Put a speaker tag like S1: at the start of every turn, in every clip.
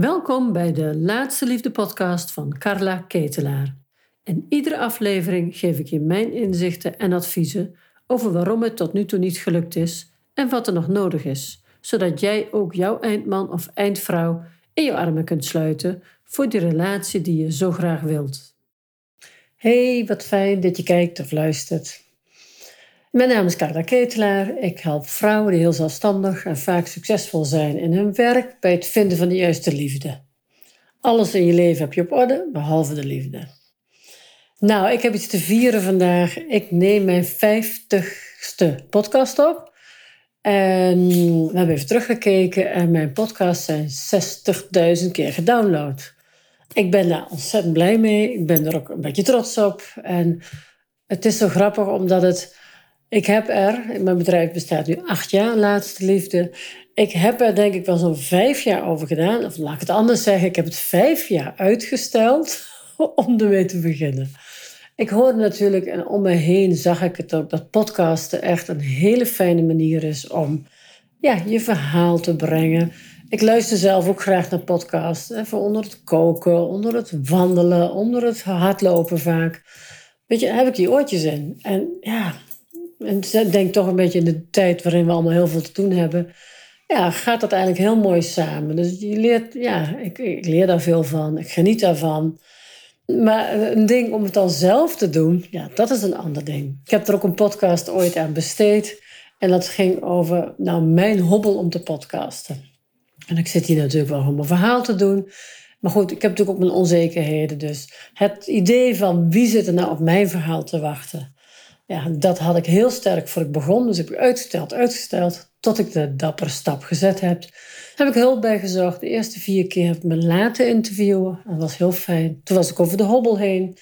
S1: Welkom bij de Laatste Liefde podcast van Carla Ketelaar. In iedere aflevering geef ik je mijn inzichten en adviezen over waarom het tot nu toe niet gelukt is en wat er nog nodig is, zodat jij ook jouw eindman of eindvrouw in je armen kunt sluiten voor die relatie die je zo graag wilt. Hey, wat fijn dat je kijkt of luistert. Mijn naam is Carla Ketelaar. Ik help vrouwen die heel zelfstandig en vaak succesvol zijn in hun werk bij het vinden van de juiste liefde. Alles in je leven heb je op orde, behalve de liefde. Nou, ik heb iets te vieren vandaag. Ik neem mijn vijftigste podcast op. En we hebben even teruggekeken en mijn podcasts zijn 60.000 keer gedownload. Ik ben daar ontzettend blij mee. Ik ben er ook een beetje trots op. En het is zo grappig omdat het ik heb er, mijn bedrijf bestaat nu acht jaar, laatste liefde. Ik heb er denk ik wel zo'n vijf jaar over gedaan. Of laat ik het anders zeggen, ik heb het vijf jaar uitgesteld om ermee te beginnen. Ik hoorde natuurlijk en om me heen zag ik het ook dat podcasten echt een hele fijne manier is om ja, je verhaal te brengen. Ik luister zelf ook graag naar podcasts. Even onder het koken, onder het wandelen, onder het hardlopen vaak. Weet je, heb ik die oortjes in. En ja, en denk toch een beetje in de tijd waarin we allemaal heel veel te doen hebben. Ja, gaat dat eigenlijk heel mooi samen. Dus je leert, ja, ik, ik leer daar veel van. Ik geniet daarvan. Maar een ding om het dan zelf te doen, ja, dat is een ander ding. Ik heb er ook een podcast ooit aan besteed. En dat ging over nou, mijn hobbel om te podcasten. En ik zit hier natuurlijk wel om mijn verhaal te doen. Maar goed, ik heb natuurlijk ook mijn onzekerheden. Dus het idee van wie zit er nou op mijn verhaal te wachten? Ja, dat had ik heel sterk voor ik begon. Dus ik heb uitgesteld, uitgesteld, tot ik de dappere stap gezet heb. Heb ik hulp bij gezorgd. De eerste vier keer heb ik me laten interviewen. Dat was heel fijn. Toen was ik over de hobbel heen.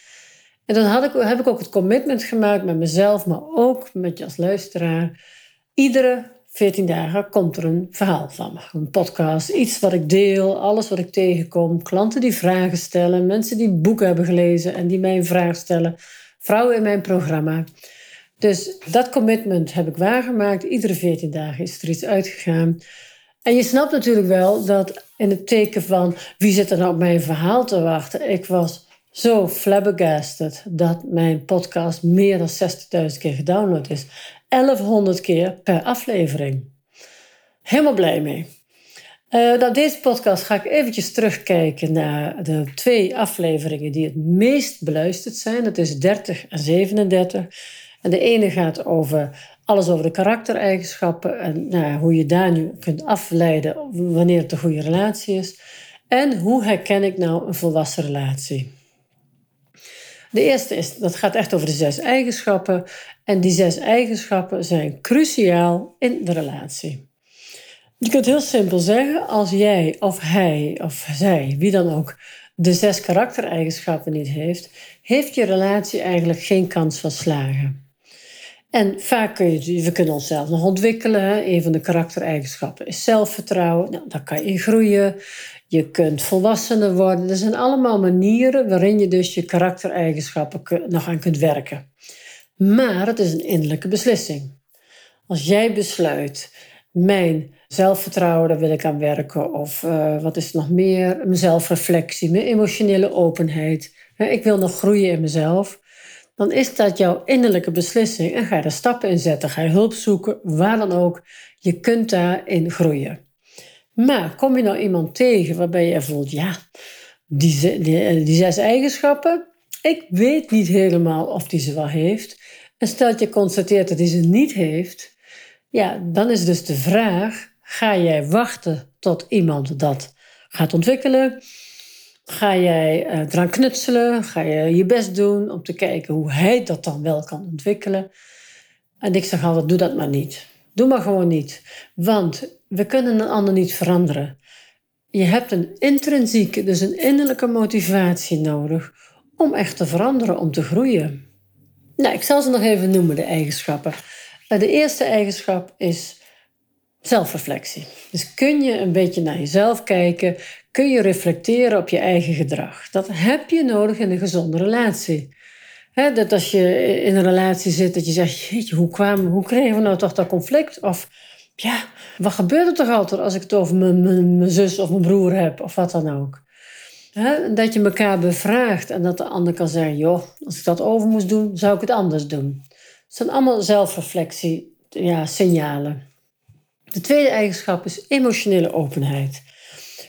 S1: En dan had ik, heb ik ook het commitment gemaakt met mezelf, maar ook met je als luisteraar. Iedere 14 dagen komt er een verhaal van me. Een podcast, iets wat ik deel, alles wat ik tegenkom. Klanten die vragen stellen, mensen die boeken hebben gelezen en die mij een vraag stellen. Vrouwen in mijn programma. Dus dat commitment heb ik waargemaakt. Iedere 14 dagen is er iets uitgegaan. En je snapt natuurlijk wel dat in het teken van wie zit er nou op mijn verhaal te wachten, ik was zo flabbergasted dat mijn podcast meer dan 60.000 keer gedownload is. 1100 keer per aflevering. Helemaal blij mee. Uh, deze podcast ga ik eventjes terugkijken naar de twee afleveringen die het meest beluisterd zijn. Dat is 30 en 37. De ene gaat over alles over de karaktereigenschappen en nou, hoe je daar nu kunt afleiden wanneer het een goede relatie is. En hoe herken ik nou een volwassen relatie? De eerste is, dat gaat echt over de zes eigenschappen. En die zes eigenschappen zijn cruciaal in de relatie. Je kunt heel simpel zeggen, als jij of hij of zij, wie dan ook, de zes karaktereigenschappen niet heeft, heeft je relatie eigenlijk geen kans van slagen. En vaak kun je, we kunnen onszelf nog ontwikkelen. Een van de karaktereigenschappen is zelfvertrouwen. Nou, daar kan je groeien. Je kunt volwassener worden. Er zijn allemaal manieren waarin je dus je karaktereigenschappen nog aan kunt werken. Maar het is een innerlijke beslissing. Als jij besluit, mijn zelfvertrouwen, daar wil ik aan werken. Of uh, wat is er nog meer? Mijn zelfreflectie, mijn emotionele openheid. Ik wil nog groeien in mezelf dan is dat jouw innerlijke beslissing en ga je er stappen in zetten. Ga je hulp zoeken, waar dan ook. Je kunt daarin groeien. Maar kom je nou iemand tegen waarbij je voelt, ja, die, die, eh, die zes eigenschappen, ik weet niet helemaal of die ze wel heeft. En stel dat je constateert dat hij ze niet heeft, ja, dan is dus de vraag: ga jij wachten tot iemand dat gaat ontwikkelen? Ga jij uh, eraan knutselen? Ga je je best doen om te kijken hoe hij dat dan wel kan ontwikkelen? En ik zeg altijd, doe dat maar niet. Doe maar gewoon niet. Want we kunnen een ander niet veranderen. Je hebt een intrinsieke, dus een innerlijke motivatie nodig om echt te veranderen, om te groeien. Nou, ik zal ze nog even noemen, de eigenschappen. Eh, de eerste eigenschap is zelfreflectie. Dus kun je een beetje naar jezelf kijken? kun je reflecteren op je eigen gedrag. Dat heb je nodig in een gezonde relatie. dat als je in een relatie zit, dat je zegt, jeetje, hoe, kwam, hoe kregen we nou toch dat conflict? Of Ja, wat gebeurt er toch altijd als ik het over mijn, mijn, zus of mijn broer heb of wat dan ook? dat je elkaar bevraagt en dat de ander kan zeggen: joh, als ik dat over moest doen, zou ik het anders doen. Het zijn allemaal zelfreflectie, ja, signalen. De tweede eigenschap is emotionele openheid.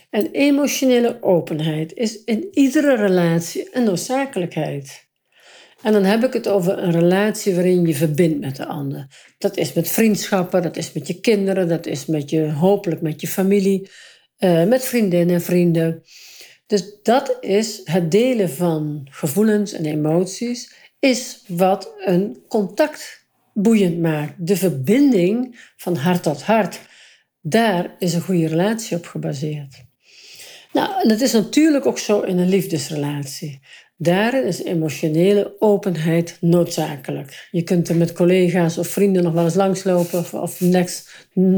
S1: En emotionele openheid is in iedere relatie een noodzakelijkheid. En dan heb ik het over een relatie waarin je verbindt met de ander. Dat is met vriendschappen, dat is met je kinderen, dat is met je, hopelijk met je familie, uh, met vriendinnen en vrienden. Dus dat is het delen van gevoelens en emoties, is wat een contact boeiend maakt. De verbinding van hart tot hart. Daar is een goede relatie op gebaseerd. Nou, en dat is natuurlijk ook zo in een liefdesrelatie. Daarin is emotionele openheid noodzakelijk. Je kunt er met collega's of vrienden nog wel eens langslopen of, of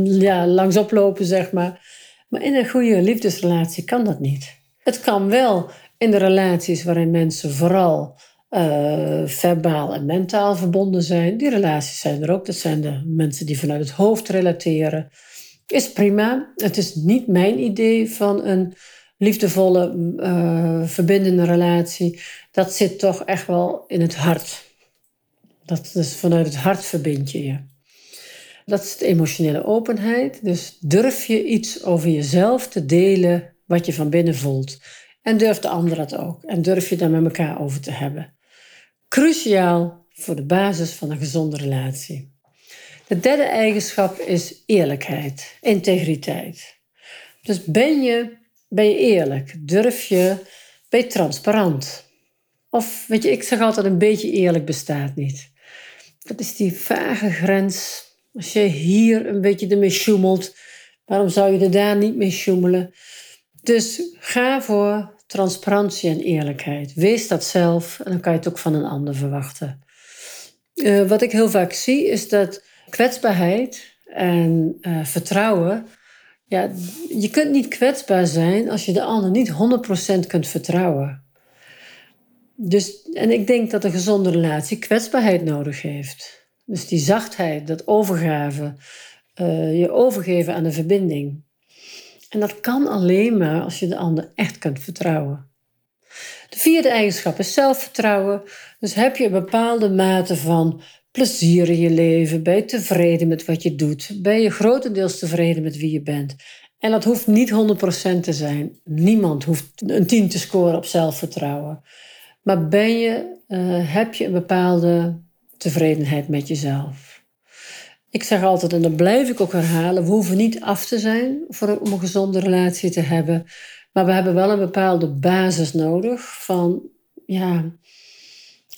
S1: ja, langs oplopen, zeg maar. Maar in een goede liefdesrelatie kan dat niet. Het kan wel in de relaties waarin mensen vooral uh, verbaal en mentaal verbonden zijn. Die relaties zijn er ook. Dat zijn de mensen die vanuit het hoofd relateren. Is prima. Het is niet mijn idee van een liefdevolle, uh, verbindende relatie. Dat zit toch echt wel in het hart. Dat is vanuit het hart verbind je je. Dat is de emotionele openheid. Dus durf je iets over jezelf te delen wat je van binnen voelt. En durf de ander dat ook. En durf je daar met elkaar over te hebben. Cruciaal voor de basis van een gezonde relatie. De derde eigenschap is eerlijkheid, integriteit. Dus ben je, ben je eerlijk? Durf je, ben je transparant? Of weet je, ik zeg altijd een beetje eerlijk bestaat niet. Dat is die vage grens. Als je hier een beetje ermee sjoemelt, waarom zou je er daar niet mee sjoemelen? Dus ga voor transparantie en eerlijkheid. Wees dat zelf en dan kan je het ook van een ander verwachten. Uh, wat ik heel vaak zie is dat kwetsbaarheid en uh, vertrouwen. Ja, je kunt niet kwetsbaar zijn als je de ander niet 100% kunt vertrouwen. Dus, en ik denk dat een gezonde relatie kwetsbaarheid nodig heeft. Dus die zachtheid, dat overgave, uh, je overgeven aan de verbinding. En dat kan alleen maar als je de ander echt kunt vertrouwen. De vierde eigenschap is zelfvertrouwen. Dus heb je een bepaalde mate van plezier in je leven, ben je tevreden met wat je doet, ben je grotendeels tevreden met wie je bent. En dat hoeft niet 100% te zijn. Niemand hoeft een 10 te scoren op zelfvertrouwen. Maar ben je, uh, heb je een bepaalde tevredenheid met jezelf? Ik zeg altijd, en dat blijf ik ook herhalen, we hoeven niet af te zijn voor, om een gezonde relatie te hebben. Maar we hebben wel een bepaalde basis nodig van, ja,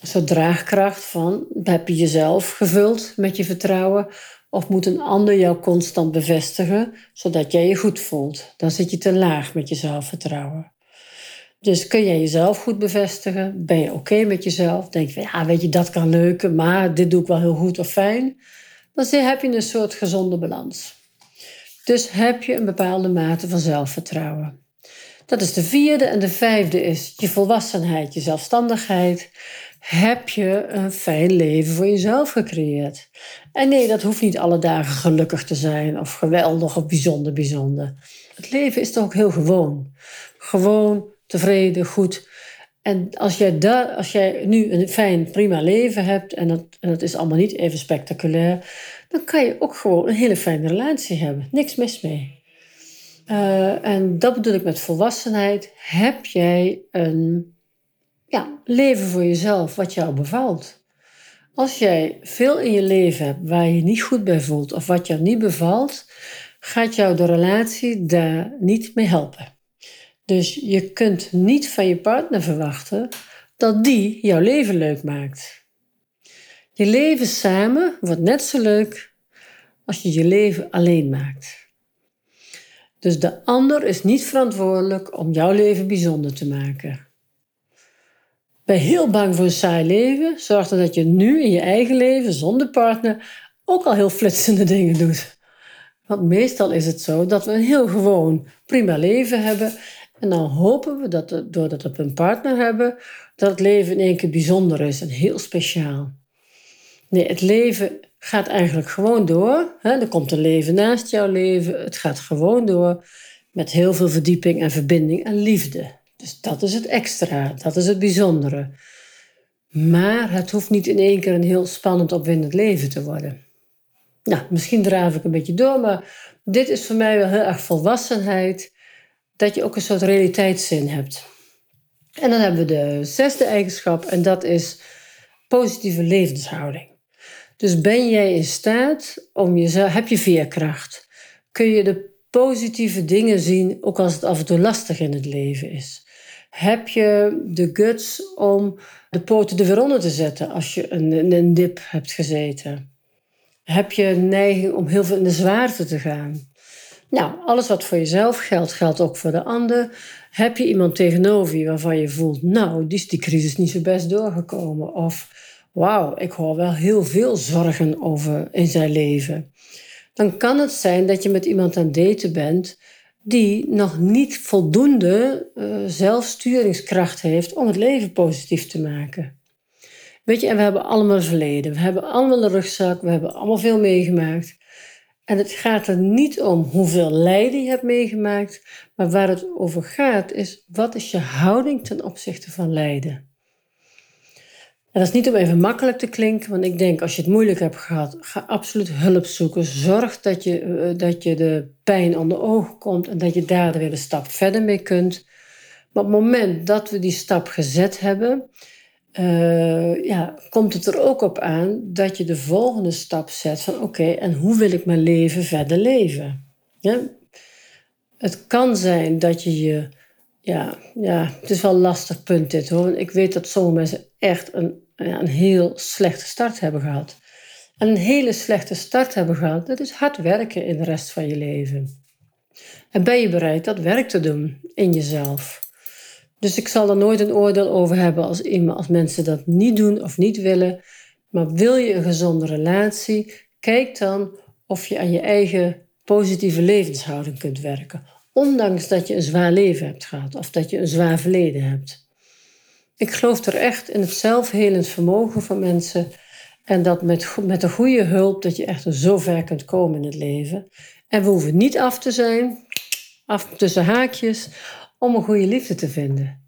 S1: soort draagkracht van, heb je jezelf gevuld met je vertrouwen? Of moet een ander jou constant bevestigen, zodat jij je goed voelt? Dan zit je te laag met je zelfvertrouwen. Dus kun jij jezelf goed bevestigen? Ben je oké met jezelf? Denk je, ja, weet je, dat kan leuken, maar dit doe ik wel heel goed of fijn dan heb je een soort gezonde balans. Dus heb je een bepaalde mate van zelfvertrouwen. Dat is de vierde. En de vijfde is je volwassenheid, je zelfstandigheid. Heb je een fijn leven voor jezelf gecreëerd? En nee, dat hoeft niet alle dagen gelukkig te zijn of geweldig of bijzonder, bijzonder. Het leven is toch ook heel gewoon. Gewoon, tevreden, goed. En als jij, daar, als jij nu een fijn, prima leven hebt en dat, is allemaal niet even spectaculair, dan kan je ook gewoon een hele fijne relatie hebben. Niks mis mee. Uh, en dat bedoel ik met volwassenheid. Heb jij een ja, leven voor jezelf wat jou bevalt? Als jij veel in je leven hebt waar je je niet goed bij voelt of wat jou niet bevalt, gaat jou de relatie daar niet mee helpen. Dus je kunt niet van je partner verwachten dat die jouw leven leuk maakt. Je leven samen wordt net zo leuk als je je leven alleen maakt. Dus de ander is niet verantwoordelijk om jouw leven bijzonder te maken. Ben heel bang voor een saai leven? Zorg dan dat je nu in je eigen leven zonder partner ook al heel flitsende dingen doet. Want meestal is het zo dat we een heel gewoon, prima leven hebben en dan hopen we dat doordat we een partner hebben, dat het leven in één keer bijzonder is en heel speciaal. Nee, het leven gaat eigenlijk gewoon door. Hè? Er komt een leven naast jouw leven. Het gaat gewoon door met heel veel verdieping en verbinding en liefde. Dus dat is het extra, dat is het bijzondere. Maar het hoeft niet in één keer een heel spannend, opwindend leven te worden. Nou, misschien draaf ik een beetje door, maar dit is voor mij wel heel erg volwassenheid. Dat je ook een soort realiteitszin hebt. En dan hebben we de zesde eigenschap en dat is positieve levenshouding. Dus ben jij in staat om jezelf, heb je veerkracht? Kun je de positieve dingen zien, ook als het af en toe lastig in het leven is? Heb je de guts om de poten er weer onder te zetten als je een, een dip hebt gezeten? Heb je een neiging om heel veel in de zwaarte te gaan? Nou, alles wat voor jezelf geldt, geldt ook voor de ander. Heb je iemand tegenover je waarvan je voelt, nou, die is die crisis niet zo best doorgekomen? Of, wauw, ik hoor wel heel veel zorgen over in zijn leven. Dan kan het zijn dat je met iemand aan het daten bent die nog niet voldoende uh, zelfsturingskracht heeft om het leven positief te maken. Weet je, en we hebben allemaal verleden. We hebben allemaal een rugzak. We hebben allemaal veel meegemaakt. En het gaat er niet om hoeveel lijden je hebt meegemaakt, maar waar het over gaat is wat is je houding ten opzichte van lijden. En dat is niet om even makkelijk te klinken, want ik denk als je het moeilijk hebt gehad, ga absoluut hulp zoeken. Zorg dat je, eh, dat je de pijn onder ogen komt en dat je daar weer een stap verder mee kunt. Maar op het moment dat we die stap gezet hebben, uh, ja, komt het er ook op aan dat je de volgende stap zet van oké, en hoe wil ik mijn leven verder leven? Ja? Het kan zijn dat je je, ja, ja, het is wel een lastig punt dit hoor, ik weet dat sommige mensen echt een, ja, een heel slechte start hebben gehad. En een hele slechte start hebben gehad, dat is hard werken in de rest van je leven. En ben je bereid dat werk te doen in jezelf? Dus ik zal er nooit een oordeel over hebben als, als mensen dat niet doen of niet willen. Maar wil je een gezonde relatie, kijk dan of je aan je eigen positieve levenshouding kunt werken. Ondanks dat je een zwaar leven hebt gehad of dat je een zwaar verleden hebt. Ik geloof er echt in het zelfhelend vermogen van mensen. En dat met, met de goede hulp dat je echt zo ver kunt komen in het leven. En we hoeven niet af te zijn, af tussen haakjes, om een goede liefde te vinden.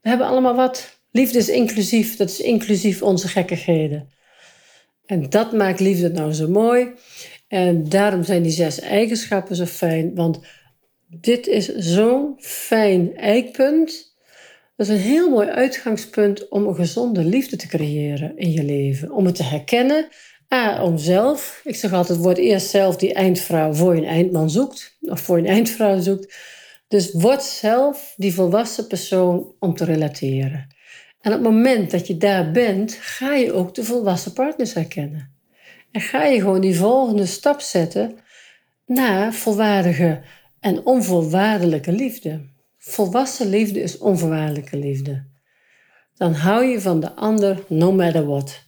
S1: We hebben allemaal wat. Liefde is inclusief, dat is inclusief onze gekkigheden. En dat maakt liefde nou zo mooi. En daarom zijn die zes eigenschappen zo fijn, want dit is zo'n fijn eikpunt. Dat is een heel mooi uitgangspunt om een gezonde liefde te creëren in je leven. Om het te herkennen. A, om zelf. Ik zeg altijd, word eerst zelf die eindvrouw voor je een eindman zoekt. Of voor je een eindvrouw zoekt. Dus word zelf die volwassen persoon om te relateren. En op het moment dat je daar bent, ga je ook de volwassen partners herkennen. En ga je gewoon die volgende stap zetten naar volwaardige en onvoorwaardelijke liefde. Volwassen liefde is onvoorwaardelijke liefde. Dan hou je van de ander no matter what.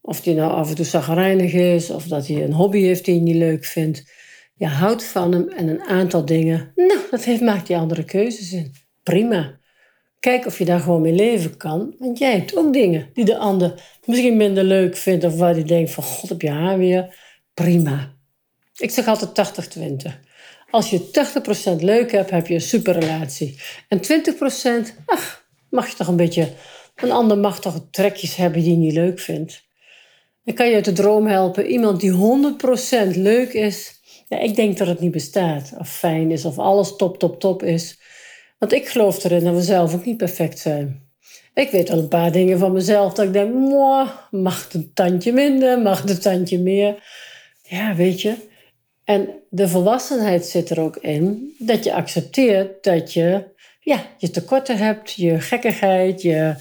S1: Of die nou af en toe zagrijnig is, of dat hij een hobby heeft die je niet leuk vindt. Je houdt van hem en een aantal dingen, nou, dat heeft, maakt die andere keuzes in. Prima. Kijk of je daar gewoon mee leven kan. Want jij hebt ook dingen die de ander misschien minder leuk vindt. Of waar die denkt van, god, heb je haar weer. Prima. Ik zeg altijd 80-20. Als je 80% leuk hebt, heb je een superrelatie. En 20%, ach, mag je toch een beetje... Een ander mag toch trekjes hebben die je niet leuk vindt. Dan kan je uit de droom helpen. Iemand die 100% leuk is ja, ik denk dat het niet bestaat. Of fijn is, of alles top, top, top is. Want ik geloof erin dat we zelf ook niet perfect zijn. Ik weet wel een paar dingen van mezelf dat ik denk, mag het een tandje minder, mag een tandje meer. Ja, weet je. En de volwassenheid zit er ook in dat je accepteert dat je ja, je tekorten hebt, je gekkigheid, je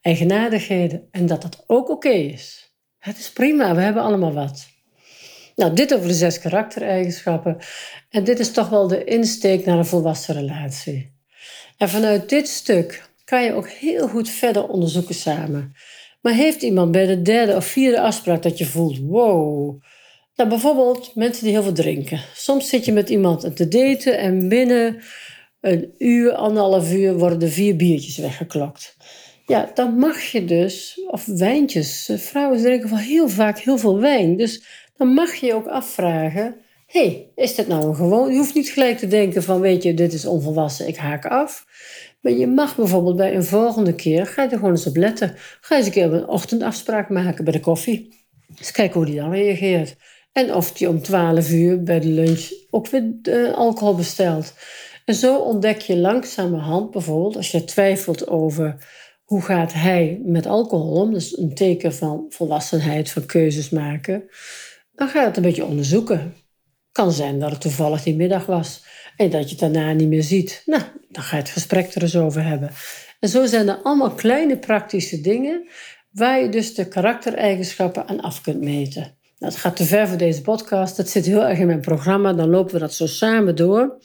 S1: eigenaardigheden. En dat dat ook oké is. Het is prima, we hebben allemaal wat. Nou, dit over de zes karaktereigenschappen. En dit is toch wel de insteek naar een volwassen relatie. En vanuit dit stuk kan je ook heel goed verder onderzoeken samen. Maar heeft iemand bij de derde of vierde afspraak dat je voelt, wow. Nou, bijvoorbeeld mensen die heel veel drinken. Soms zit je met iemand te daten en binnen een uur, anderhalf uur worden er vier biertjes weggeklokt. Ja, dan mag je dus, of wijntjes. Vrouwen drinken wel heel vaak heel veel wijn. Dus dan mag je ook afvragen: hey, is dit nou een gewoon? Je hoeft niet gelijk te denken van, weet je, dit is onvolwassen, ik haak af. Maar je mag bijvoorbeeld bij een volgende keer, ga je er gewoon eens op letten. Ga eens een keer een ochtendafspraak maken bij de koffie. Eens kijken hoe die dan reageert. En of die om 12 uur bij de lunch ook weer uh, alcohol bestelt. En zo ontdek je langzamerhand bijvoorbeeld, als je twijfelt over hoe gaat hij met alcohol om, dus een teken van volwassenheid, van keuzes maken, dan ga je het een beetje onderzoeken. Kan zijn dat het toevallig die middag was en dat je het daarna niet meer ziet. Nou, dan ga je het gesprek er eens over hebben. En zo zijn er allemaal kleine praktische dingen waar je dus de karaktereigenschappen aan af kunt meten. Nou, dat gaat te ver voor deze podcast. Dat zit heel erg in mijn programma. Dan lopen we dat zo samen door.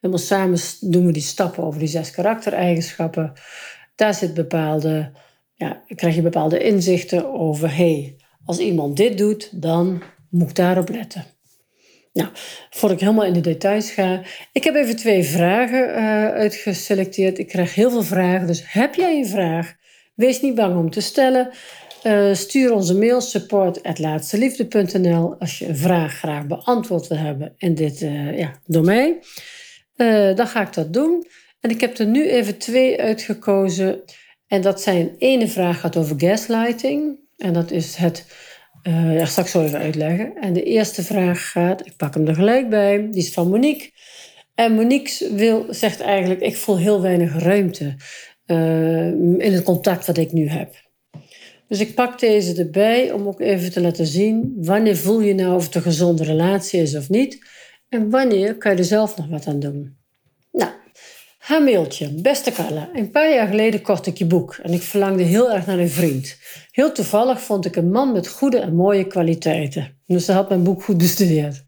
S1: Helemaal samen doen we die stappen over die zes karaktereigenschappen. Daar zit bepaalde, ja, krijg je bepaalde inzichten over, hey, als iemand dit doet, dan moet daarop letten. Nou, voordat ik helemaal in de details ga, ik heb even twee vragen uh, uitgeselecteerd. Ik krijg heel veel vragen, dus heb jij een vraag? Wees niet bang om te stellen. Uh, stuur onze mail support@laatsteliefde.nl als je een vraag graag beantwoord wil hebben in dit uh, ja, domein. dan ga ik dat doen. En ik heb er nu even twee uitgekozen. En dat zijn, ene vraag gaat over gaslighting. En dat is het, uh, ja, straks zal even uitleggen. En de eerste vraag gaat, ik pak hem er gelijk bij, die is van Monique. En Monique wil, zegt eigenlijk, ik voel heel weinig ruimte uh, in het contact wat ik nu heb. Dus ik pak deze erbij om ook even te laten zien wanneer voel je nou of het een gezonde relatie is of niet. En wanneer kan je er zelf nog wat aan doen. Nou, haar mailtje. Beste Carla, een paar jaar geleden kocht ik je boek en ik verlangde heel erg naar een vriend. Heel toevallig vond ik een man met goede en mooie kwaliteiten. Dus ze had mijn boek goed bestudeerd.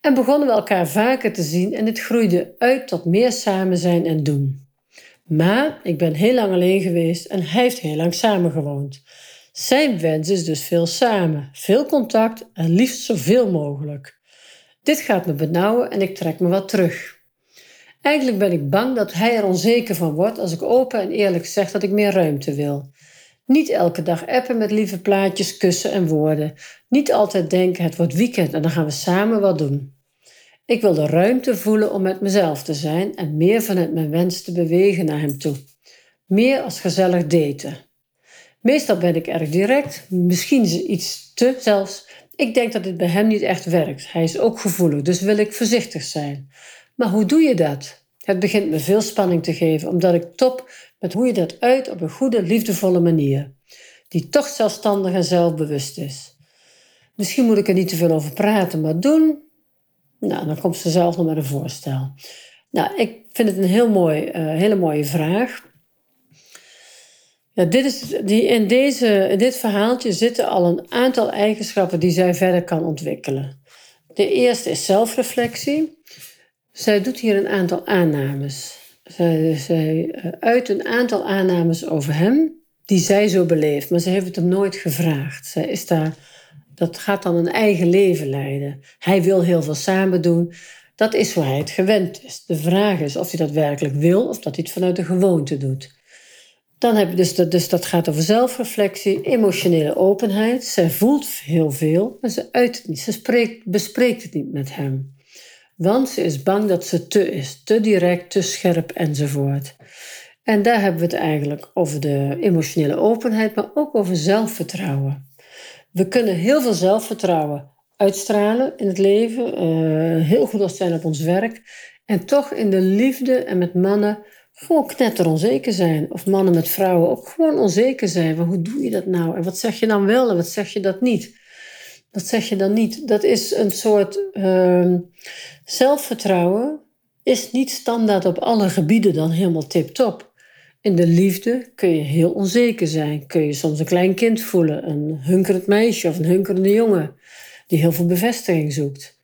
S1: En begonnen we elkaar vaker te zien en het groeide uit tot meer samen zijn en doen. Maar ik ben heel lang alleen geweest en hij heeft heel lang samengewoond. Zijn wens is dus veel samen, veel contact en liefst zoveel mogelijk. Dit gaat me benauwen en ik trek me wat terug. Eigenlijk ben ik bang dat hij er onzeker van wordt als ik open en eerlijk zeg dat ik meer ruimte wil. Niet elke dag appen met lieve plaatjes, kussen en woorden. Niet altijd denken het wordt weekend en dan gaan we samen wat doen. Ik wil de ruimte voelen om met mezelf te zijn en meer vanuit mijn wens te bewegen naar hem toe. Meer als gezellig daten. Meestal ben ik erg direct, misschien iets te zelfs. Ik denk dat dit bij hem niet echt werkt. Hij is ook gevoelig, dus wil ik voorzichtig zijn. Maar hoe doe je dat? Het begint me veel spanning te geven, omdat ik top met hoe je dat uit op een goede, liefdevolle manier, die toch zelfstandig en zelfbewust is. Misschien moet ik er niet te veel over praten, maar doen. Nou, dan komt ze zelf nog met een voorstel. Nou, ik vind het een heel mooi, uh, hele mooie vraag. Ja, dit is, die, in, deze, in dit verhaaltje zitten al een aantal eigenschappen die zij verder kan ontwikkelen. De eerste is zelfreflectie. Zij doet hier een aantal aannames. Zij, zij eh, uit een aantal aannames over hem, die zij zo beleeft, maar ze heeft het hem nooit gevraagd. Zij is daar, dat gaat dan een eigen leven leiden. Hij wil heel veel samen doen. Dat is hoe hij het gewend is. De vraag is of hij dat werkelijk wil of dat hij het vanuit de gewoonte doet. Dan heb je dus, dat, dus dat gaat over zelfreflectie, emotionele openheid. Zij voelt heel veel, maar ze uit het niet. Ze spreekt, bespreekt het niet met hem. Want ze is bang dat ze te is, te direct, te scherp enzovoort. En daar hebben we het eigenlijk over de emotionele openheid, maar ook over zelfvertrouwen. We kunnen heel veel zelfvertrouwen uitstralen in het leven, uh, heel goed als zijn op ons werk, en toch in de liefde en met mannen gewoon knetter onzeker zijn. Of mannen met vrouwen ook gewoon onzeker zijn. Van hoe doe je dat nou? En wat zeg je dan wel en wat zeg je dat niet? Dat zeg je dan niet. Dat is een soort uh, zelfvertrouwen. Is niet standaard op alle gebieden dan helemaal tip-top. In de liefde kun je heel onzeker zijn. Kun je soms een klein kind voelen, een hunkerend meisje of een hunkerende jongen die heel veel bevestiging zoekt.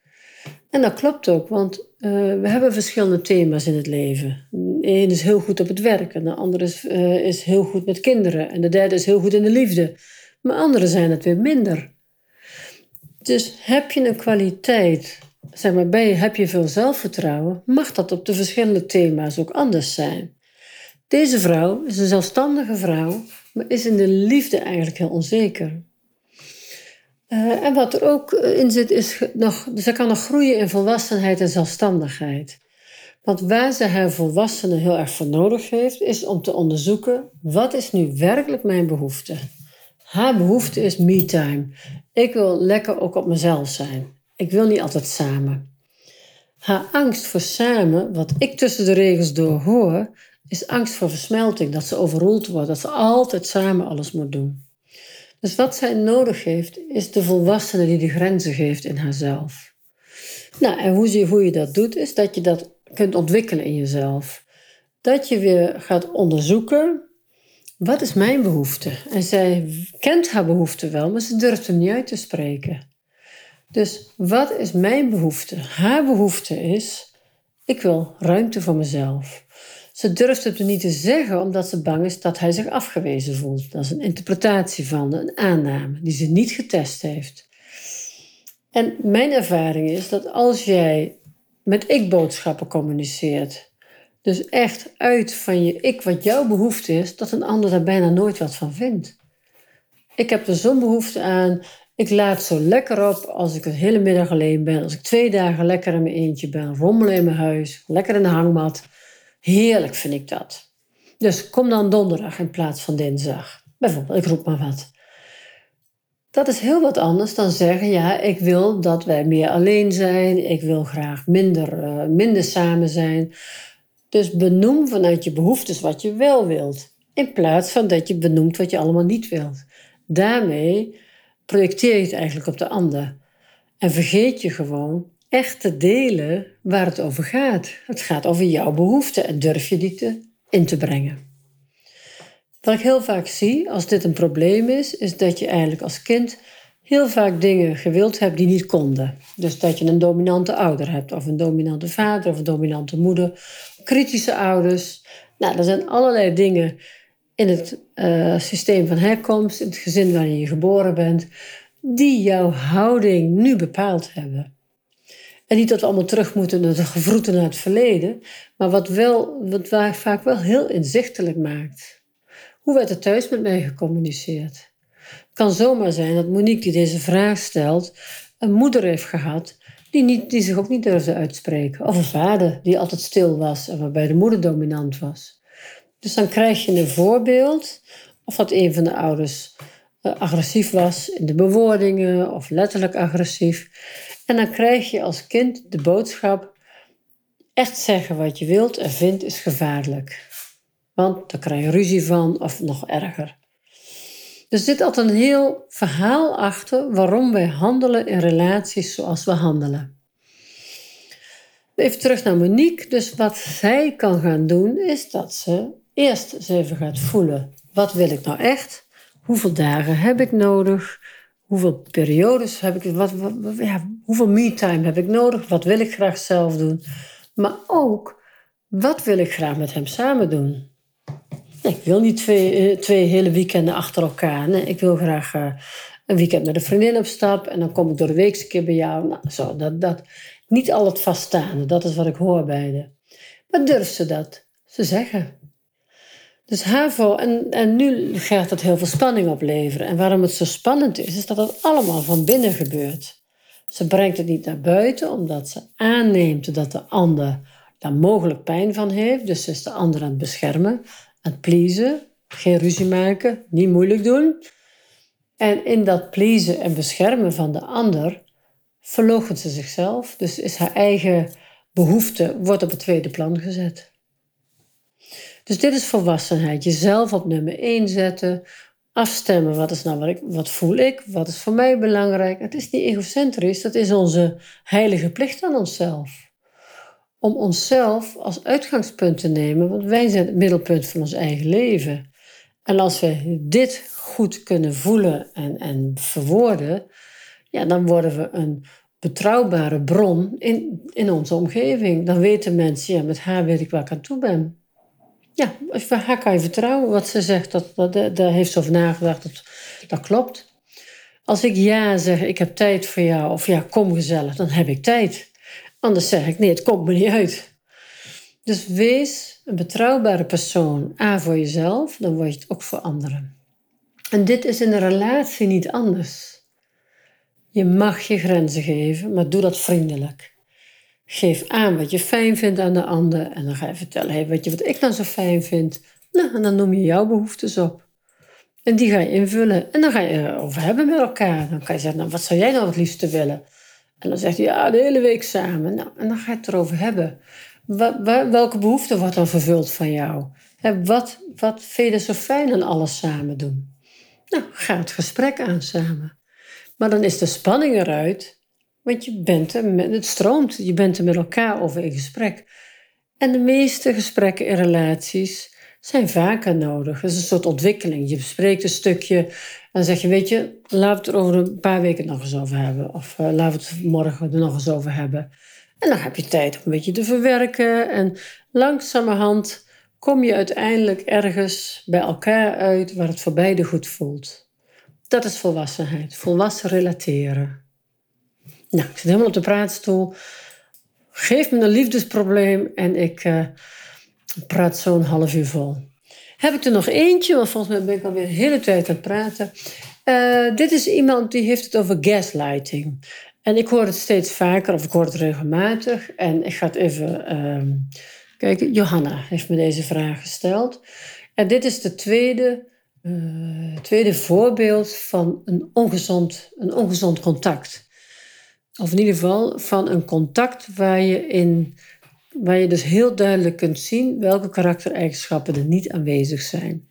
S1: En dat klopt ook, want uh, we hebben verschillende thema's in het leven. De is heel goed op het werk, en de andere is, uh, is heel goed met kinderen, en de derde is heel goed in de liefde. Maar anderen zijn het weer minder. Dus heb je een kwaliteit, zeg maar, heb je veel zelfvertrouwen, mag dat op de verschillende thema's ook anders zijn. Deze vrouw is een zelfstandige vrouw, maar is in de liefde eigenlijk heel onzeker. Uh, en wat er ook in zit, is nog, ze kan nog groeien in volwassenheid en zelfstandigheid. Want waar ze haar volwassenen heel erg voor nodig heeft, is om te onderzoeken wat is nu werkelijk mijn behoefte. Haar behoefte is me-time. Ik wil lekker ook op mezelf zijn. Ik wil niet altijd samen. Haar angst voor samen, wat ik tussen de regels door hoor, is angst voor versmelting, dat ze overroeld wordt, dat ze altijd samen alles moet doen. Dus wat zij nodig heeft, is de volwassene die de grenzen geeft in haarzelf. Nou, en hoe je, hoe je dat doet, is dat je dat kunt ontwikkelen in jezelf. Dat je weer gaat onderzoeken, wat is mijn behoefte? En zij kent haar behoefte wel, maar ze durft hem niet uit te spreken. Dus wat is mijn behoefte? Haar behoefte is, ik wil ruimte voor mezelf. Ze durft het niet te zeggen omdat ze bang is dat hij zich afgewezen voelt. Dat is een interpretatie van, een aanname die ze niet getest heeft. En mijn ervaring is dat als jij met ik-boodschappen communiceert, dus echt uit van je ik wat jouw behoefte is, dat een ander daar bijna nooit wat van vindt. Ik heb er zo'n behoefte aan. Ik laat zo lekker op als ik een hele middag alleen ben. Als ik twee dagen lekker in mijn eentje ben. Rommelen in mijn huis. Lekker in de hangmat. Heerlijk vind ik dat. Dus kom dan donderdag in plaats van dinsdag. Bijvoorbeeld, ik roep maar wat. Dat is heel wat anders dan zeggen: ja, ik wil dat wij meer alleen zijn. Ik wil graag minder, uh, minder samen zijn. Dus benoem vanuit je behoeftes wat je wel wilt. In plaats van dat je benoemt wat je allemaal niet wilt. Daarmee projecteer je het eigenlijk op de ander. En vergeet je gewoon echt te delen waar het over gaat. Het gaat over jouw behoeften en durf je die te, in te brengen. Wat ik heel vaak zie als dit een probleem is, is dat je eigenlijk als kind heel vaak dingen gewild hebt die niet konden. Dus dat je een dominante ouder hebt, of een dominante vader, of een dominante moeder, kritische ouders. Nou, er zijn allerlei dingen in het uh, systeem van herkomst, in het gezin waarin je geboren bent, die jouw houding nu bepaald hebben. En niet dat we allemaal terug moeten naar de gevroeten naar het verleden, maar wat, wel, wat vaak wel heel inzichtelijk maakt. Hoe werd er thuis met mij gecommuniceerd? Het kan zomaar zijn dat Monique, die deze vraag stelt, een moeder heeft gehad die, niet, die zich ook niet durfde uitspreken. Of een vader die altijd stil was en waarbij de moeder dominant was. Dus dan krijg je een voorbeeld of dat een van de ouders uh, agressief was in de bewoordingen of letterlijk agressief. En dan krijg je als kind de boodschap: echt zeggen wat je wilt en vindt is gevaarlijk. Want daar krijg je ruzie van of nog erger. Er zit altijd een heel verhaal achter waarom wij handelen in relaties zoals we handelen. Even terug naar Monique. Dus wat zij kan gaan doen, is dat ze eerst eens even gaat voelen: wat wil ik nou echt? Hoeveel dagen heb ik nodig? Hoeveel periodes heb ik? Ja, hoeveel me-time heb ik nodig? Wat wil ik graag zelf doen? Maar ook, wat wil ik graag met hem samen doen? Ik wil niet twee, eh, twee hele weekenden achter elkaar. Ik wil graag uh, een weekend met een vriendin op stap. En dan kom ik door de week een keer bij jou. Nou, zo, dat, dat. Niet al het vaststaande, dat is wat ik hoor bij de. Maar durft ze dat? Ze zeggen. Dus HAVO, en, en nu gaat dat heel veel spanning opleveren. En waarom het zo spannend is, is dat het allemaal van binnen gebeurt. Ze brengt het niet naar buiten, omdat ze aanneemt dat de ander daar mogelijk pijn van heeft. Dus ze is de ander aan het beschermen aan het pleasen, geen ruzie maken, niet moeilijk doen. En in dat pleasen en beschermen van de ander verloochent ze zichzelf. Dus is haar eigen behoefte wordt op het tweede plan gezet. Dus dit is volwassenheid. Jezelf op nummer 1 zetten. Afstemmen. Wat is nou wat, ik, wat voel ik? Wat is voor mij belangrijk? Het is niet egocentrisch. Dat is onze heilige plicht aan onszelf om onszelf als uitgangspunt te nemen, want wij zijn het middelpunt van ons eigen leven. En als we dit goed kunnen voelen en, en verwoorden, ja, dan worden we een betrouwbare bron in, in onze omgeving. Dan weten mensen, ja, met haar weet ik waar ik aan toe ben. Ja, haar kan je vertrouwen. Wat ze zegt, dat, dat, daar heeft ze over nagedacht, dat, dat klopt. Als ik ja zeg, ik heb tijd voor jou, of ja, kom gezellig, dan heb ik tijd. Anders zeg ik, nee, het komt me niet uit. Dus wees een betrouwbare persoon, A voor jezelf, dan word je het ook voor anderen. En dit is in een relatie niet anders. Je mag je grenzen geven, maar doe dat vriendelijk. Geef aan wat je fijn vindt aan de ander en dan ga je vertellen, hey, weet je wat ik nou zo fijn vind? Nou, en dan noem je jouw behoeftes op. En die ga je invullen. En dan ga je erover hebben met elkaar. Dan kan je zeggen, nou, wat zou jij nou het liefste willen? En dan zegt hij, ja, de hele week samen. Nou, en dan ga je het erover hebben. welke behoefte wordt dan vervuld van jou? wat, wat vind zo fijn aan alles samen doen? Nou, ga het gesprek aan samen. Maar dan is de spanning eruit, want je bent er met, het stroomt, je bent er met elkaar over in gesprek. En de meeste gesprekken in relaties zijn vaker nodig. Het is een soort ontwikkeling. Je bespreekt een stukje en dan zeg je, weet je, laten we het er over een paar weken nog eens over hebben. Of uh, laten we het morgen er nog eens over hebben. En dan heb je tijd om een beetje te verwerken. En langzamerhand kom je uiteindelijk ergens bij elkaar uit waar het voor beide goed voelt. Dat is volwassenheid. Volwassen relateren. Nou, ik zit helemaal op de praatstoel. Geef me een liefdesprobleem en ik uh, praat zo'n half uur vol. Heb ik er nog eentje, want volgens mij ben ik alweer de hele tijd aan het praten. Uh, dit is iemand die heeft het over gaslighting. En ik hoor het steeds vaker, of ik hoor het regelmatig. En ik ga het even uh, kijken. Johanna heeft me deze vraag gesteld. En dit is de tweede uh, tweede voorbeeld van een ongezond, een ongezond contact. Of in ieder geval van een contact waar je, in, waar je dus heel duidelijk kunt zien welke karaktereigenschappen er niet aanwezig zijn.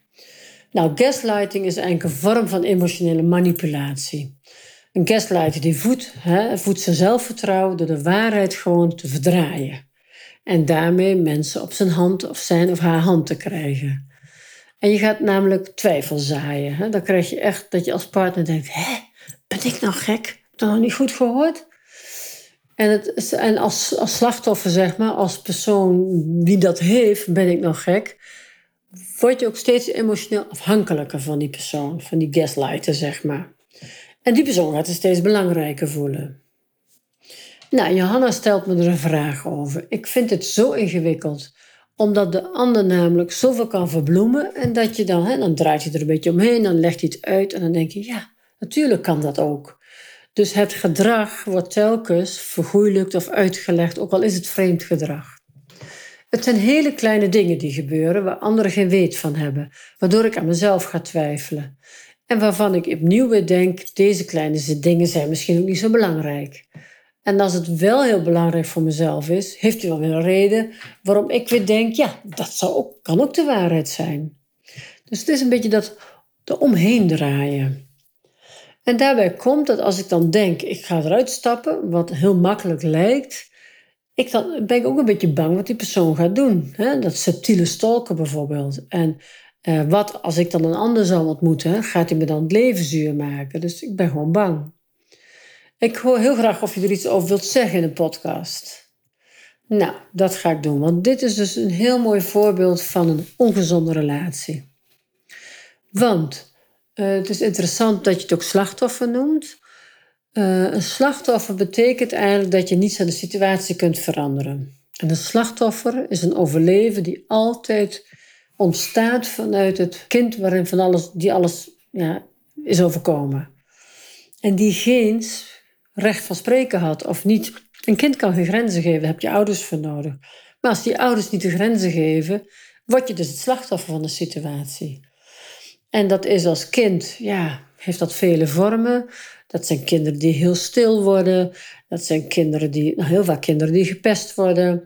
S1: Nou, gaslighting is eigenlijk een vorm van emotionele manipulatie. Een gaslighter die voedt, hè, voedt zijn zelfvertrouwen door de waarheid gewoon te verdraaien. En daarmee mensen op zijn hand of zijn of haar hand te krijgen. En je gaat namelijk twijfel zaaien. Hè? Dan krijg je echt dat je als partner denkt: hè, ben ik nou gek? Heb ik dat nog niet goed gehoord? En, en als, als slachtoffer, zeg maar, als persoon die dat heeft, ben ik nog gek, word je ook steeds emotioneel afhankelijker van die persoon, van die gaslighter, zeg maar. En die persoon gaat het steeds belangrijker voelen. Nou, Johanna stelt me er een vraag over. Ik vind het zo ingewikkeld omdat de ander namelijk zoveel kan verbloemen. En dat je dan, hè, dan draait je er een beetje omheen, dan legt hij het uit. En dan denk je, ja, natuurlijk kan dat ook. Dus het gedrag wordt telkens vergoeilijkt of uitgelegd, ook al is het vreemd gedrag. Het zijn hele kleine dingen die gebeuren waar anderen geen weet van hebben, waardoor ik aan mezelf ga twijfelen. En waarvan ik opnieuw weer denk, deze kleine dingen zijn misschien ook niet zo belangrijk. En als het wel heel belangrijk voor mezelf is, heeft u wel weer een reden waarom ik weer denk, ja, dat zou ook, kan ook de waarheid zijn. Dus het is een beetje dat de omheen draaien. En daarbij komt dat als ik dan denk, ik ga eruit stappen, wat heel makkelijk lijkt, ik dan ben ik ook een beetje bang wat die persoon gaat doen. Hè? Dat subtiele stalken bijvoorbeeld. En eh, wat als ik dan een ander zou ontmoeten, gaat hij me dan het leven zuur maken? Dus ik ben gewoon bang. Ik hoor heel graag of je er iets over wilt zeggen in de podcast. Nou, dat ga ik doen, want dit is dus een heel mooi voorbeeld van een ongezonde relatie. Want uh, het is interessant dat je het ook slachtoffer noemt. Uh, een slachtoffer betekent eigenlijk dat je niets aan de situatie kunt veranderen. En een slachtoffer is een overleven die altijd ontstaat vanuit het kind waarin van alles, die alles ja, is overkomen. En die geens recht van spreken had of niet. Een kind kan geen grenzen geven, daar heb je ouders voor nodig. Maar als die ouders niet de grenzen geven, word je dus het slachtoffer van de situatie. En dat is als kind, ja, heeft dat vele vormen. Dat zijn kinderen die heel stil worden. Dat zijn kinderen die, nou, heel vaak kinderen die gepest worden.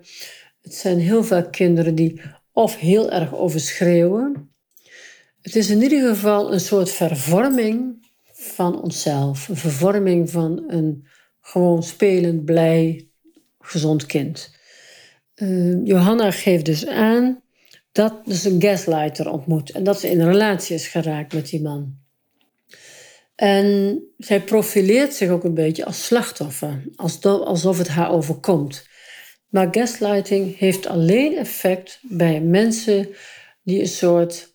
S1: Het zijn heel vaak kinderen die of heel erg overschreeuwen. Het is in ieder geval een soort vervorming van onszelf. Een vervorming van een gewoon spelend, blij, gezond kind. Uh, Johanna geeft dus aan dat ze een gaslighter ontmoet en dat ze in een relatie is geraakt met die man. En zij profileert zich ook een beetje als slachtoffer, alsof het haar overkomt. Maar gaslighting heeft alleen effect bij mensen die een soort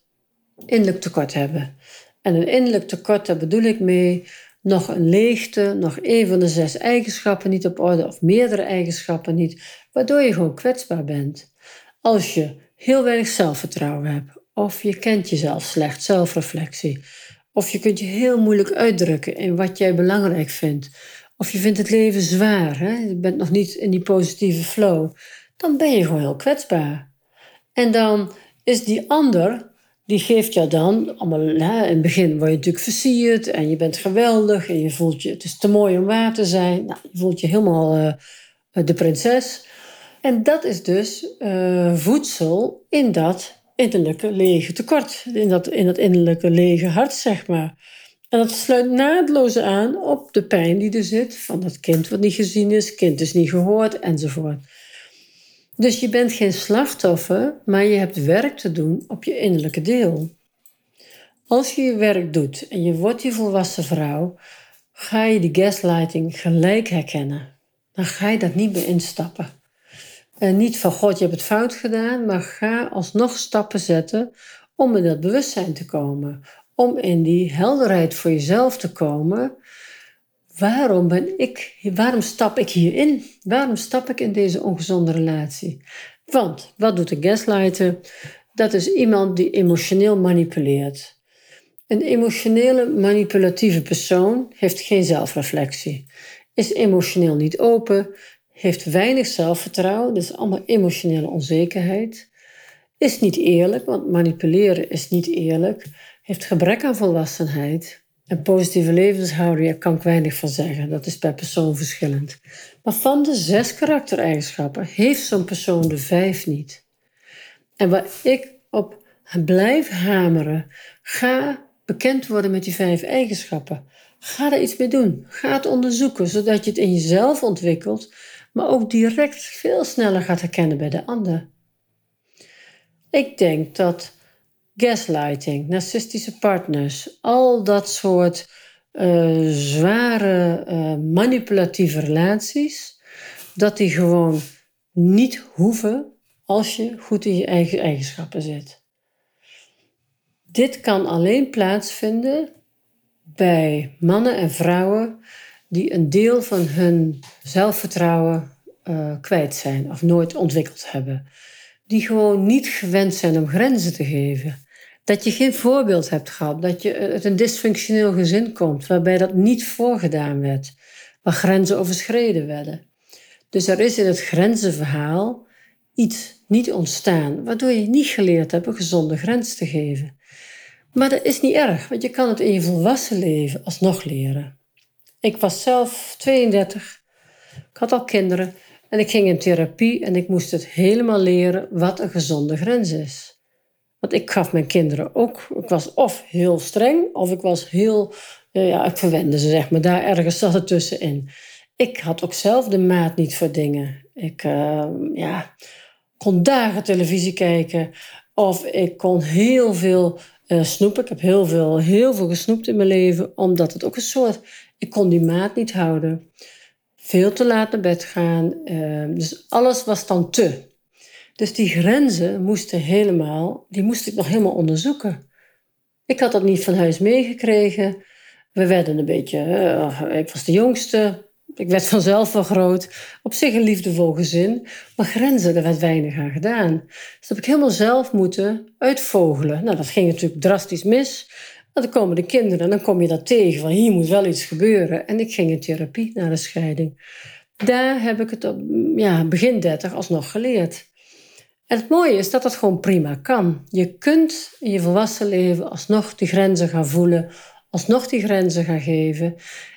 S1: innerlijk tekort hebben. En een innerlijk tekort, daar bedoel ik mee nog een leegte, nog een van de zes eigenschappen niet op orde of meerdere eigenschappen niet, waardoor je gewoon kwetsbaar bent. Als je heel weinig zelfvertrouwen hebt of je kent jezelf slecht, zelfreflectie, Of je kunt je heel moeilijk uitdrukken in wat jij belangrijk vindt. Of je vindt het leven zwaar, hè? je bent nog niet in die positieve flow. Dan ben je gewoon heel kwetsbaar. En dan is die ander, die geeft jou dan, allemaal, hè, in het begin word je natuurlijk versierd en je bent geweldig en je voelt je, het is te mooi om waar te zijn. Nou, je voelt je helemaal uh, de prinses. En dat is dus uh, voedsel in dat innerlijke lege tekort. In dat, in dat innerlijke lege hart, zeg maar. En dat sluit naadloos aan op de pijn die er zit van dat kind wat niet gezien is, kind is niet gehoord enzovoort. Dus je bent geen slachtoffer, maar je hebt werk te doen op je innerlijke deel. Als je je werk doet en je wordt die volwassen vrouw, ga je die gaslighting gelijk herkennen. Dan ga je dat niet meer instappen. En niet van God, je hebt het fout gedaan, maar ga alsnog stappen zetten om in dat bewustzijn te komen. Om in die helderheid voor jezelf te komen. Waarom ben ik, waarom stap ik hierin? Waarom stap ik in deze ongezonde relatie? Want wat doet de gaslighter? Dat is iemand die emotioneel manipuleert. Een emotionele manipulatieve persoon heeft geen zelfreflectie, is emotioneel niet open, heeft weinig zelfvertrouwen, dus allemaal emotionele onzekerheid. Is niet eerlijk, want manipuleren is niet eerlijk. Heeft gebrek aan volwassenheid. En positieve levenshouding, daar kan ik weinig van zeggen. Dat is per persoon verschillend. Maar van de zes karaktereigenschappen heeft zo'n persoon de vijf niet. En waar ik op blijf hameren, ga bekend worden met die vijf eigenschappen. Ga er iets mee doen. Ga het onderzoeken, zodat je het in jezelf ontwikkelt, maar ook direct veel sneller gaat herkennen bij de ander. Ik denk dat gaslighting, narcistische partners, al dat soort uh, zware uh, manipulatieve relaties, dat die gewoon niet hoeven als je goed in je eigen eigenschappen zit. Dit kan alleen plaatsvinden bij mannen en vrouwen die een deel van hun zelfvertrouwen uh, kwijt zijn of nooit ontwikkeld hebben. Die gewoon niet gewend zijn om grenzen te geven. Dat je geen voorbeeld hebt gehad, dat je uit een dysfunctioneel gezin komt waarbij dat niet voorgedaan werd, waar grenzen overschreden werden. Dus er is in het grenzenverhaal iets niet ontstaan, waardoor je niet geleerd hebt een gezonde grens te geven. Maar dat is niet erg, want je kan het in je volwassen leven alsnog leren. Ik was zelf 32, ik had al kinderen en ik ging in therapie en ik moest het helemaal leren wat een gezonde grens is. Want ik gaf mijn kinderen ook, ik was of heel streng of ik was heel, eh, ja, ik verwende ze zeg maar, daar ergens zat het tussenin. Ik had ook zelf de maat niet voor dingen. Ik uh, ja, kon dagen televisie kijken of ik kon heel veel uh, snoepen. Ik heb heel veel, heel veel gesnoept in mijn leven, omdat het ook een soort ik kon die maat niet houden. Veel te laat naar bed gaan. Ehm, dus alles was dan te. Dus die grenzen moesten helemaal, die moest ik nog helemaal onderzoeken. Ik had dat niet van huis meegekregen. We werden een beetje, uh, ik was de jongste. Ik werd vanzelf wel groot. Op zich een liefdevol gezin. Maar grenzen, daar werd weinig aan gedaan. Dus dat heb ik helemaal zelf moeten uitvogelen. Nou, dat ging natuurlijk drastisch mis. Dan komen de kinderen en dan kom je dat tegen van hier moet wel iets gebeuren. En ik ging in therapie na de scheiding. Daar heb ik het op ja, begin 30 alsnog geleerd. En het mooie is dat dat gewoon prima kan. Je kunt in je volwassen leven alsnog die grenzen gaan voelen, alsnog die grenzen gaan geven.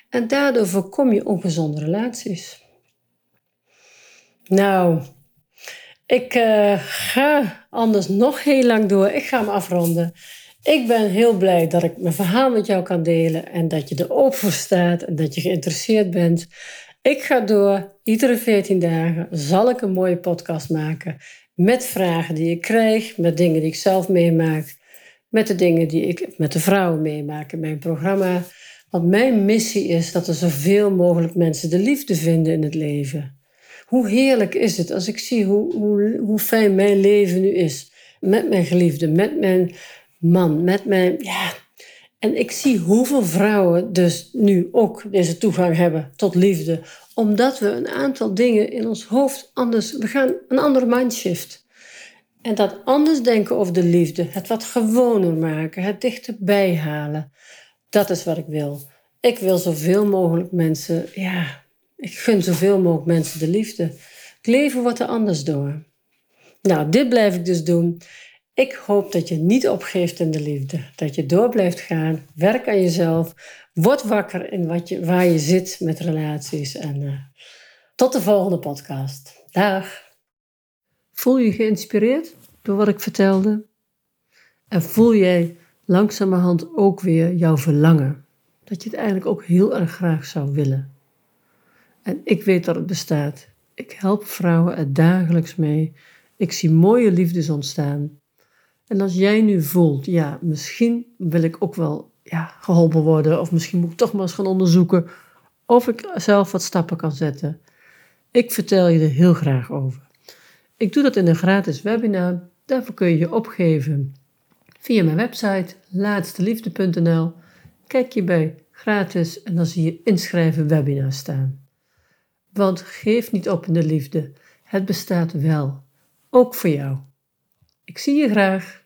S1: En daardoor voorkom je ongezonde relaties. Nou, ik uh, ga anders nog heel lang door. Ik ga hem afronden. Ik ben heel blij dat ik mijn verhaal met jou kan delen en dat je er open voor staat en dat je geïnteresseerd bent. Ik ga door. Iedere 14 dagen zal ik een mooie podcast maken met vragen die ik krijg, met dingen die ik zelf meemaak, met de dingen die ik met de vrouwen meemaak in mijn programma. Want mijn missie is dat er zoveel mogelijk mensen de liefde vinden in het leven. Hoe heerlijk is het als ik zie hoe, hoe, hoe fijn mijn leven nu is. Met mijn geliefde, met mijn man, met mijn. Ja. En ik zie hoeveel vrouwen dus nu ook deze toegang hebben tot liefde, omdat we een aantal dingen in ons hoofd anders. We gaan een andere mindshift. En dat anders denken over de liefde, het wat gewoner maken, het dichterbij halen, Dat is wat ik wil. Ik wil zoveel mogelijk mensen, ja, ik gun zoveel mogelijk mensen de liefde. Ik leven wat er anders door. Nou, dit blijf ik dus doen. Ik hoop dat je niet opgeeft in de liefde. Dat je door blijft gaan. Werk aan jezelf. Word wakker in wat je, waar je zit met relaties. En uh, tot de volgende podcast. Dag. Voel je geïnspireerd door wat ik vertelde? En voel jij langzamerhand ook weer jouw verlangen? Dat je het eigenlijk ook heel erg graag zou willen. En ik weet dat het bestaat. Ik help vrouwen er dagelijks mee. Ik zie mooie liefdes ontstaan. En als jij nu voelt, ja, misschien wil ik ook wel ja, geholpen worden, of misschien moet ik toch maar eens gaan onderzoeken of ik zelf wat stappen kan zetten. Ik vertel je er heel graag over. Ik doe dat in een gratis webinar. Daarvoor kun je je opgeven via mijn website laatsteliefde.nl. Kijk je bij gratis en dan zie je inschrijven webinar staan. Want geef niet op in de liefde. Het bestaat wel. Ook voor jou. Ik zie je graag.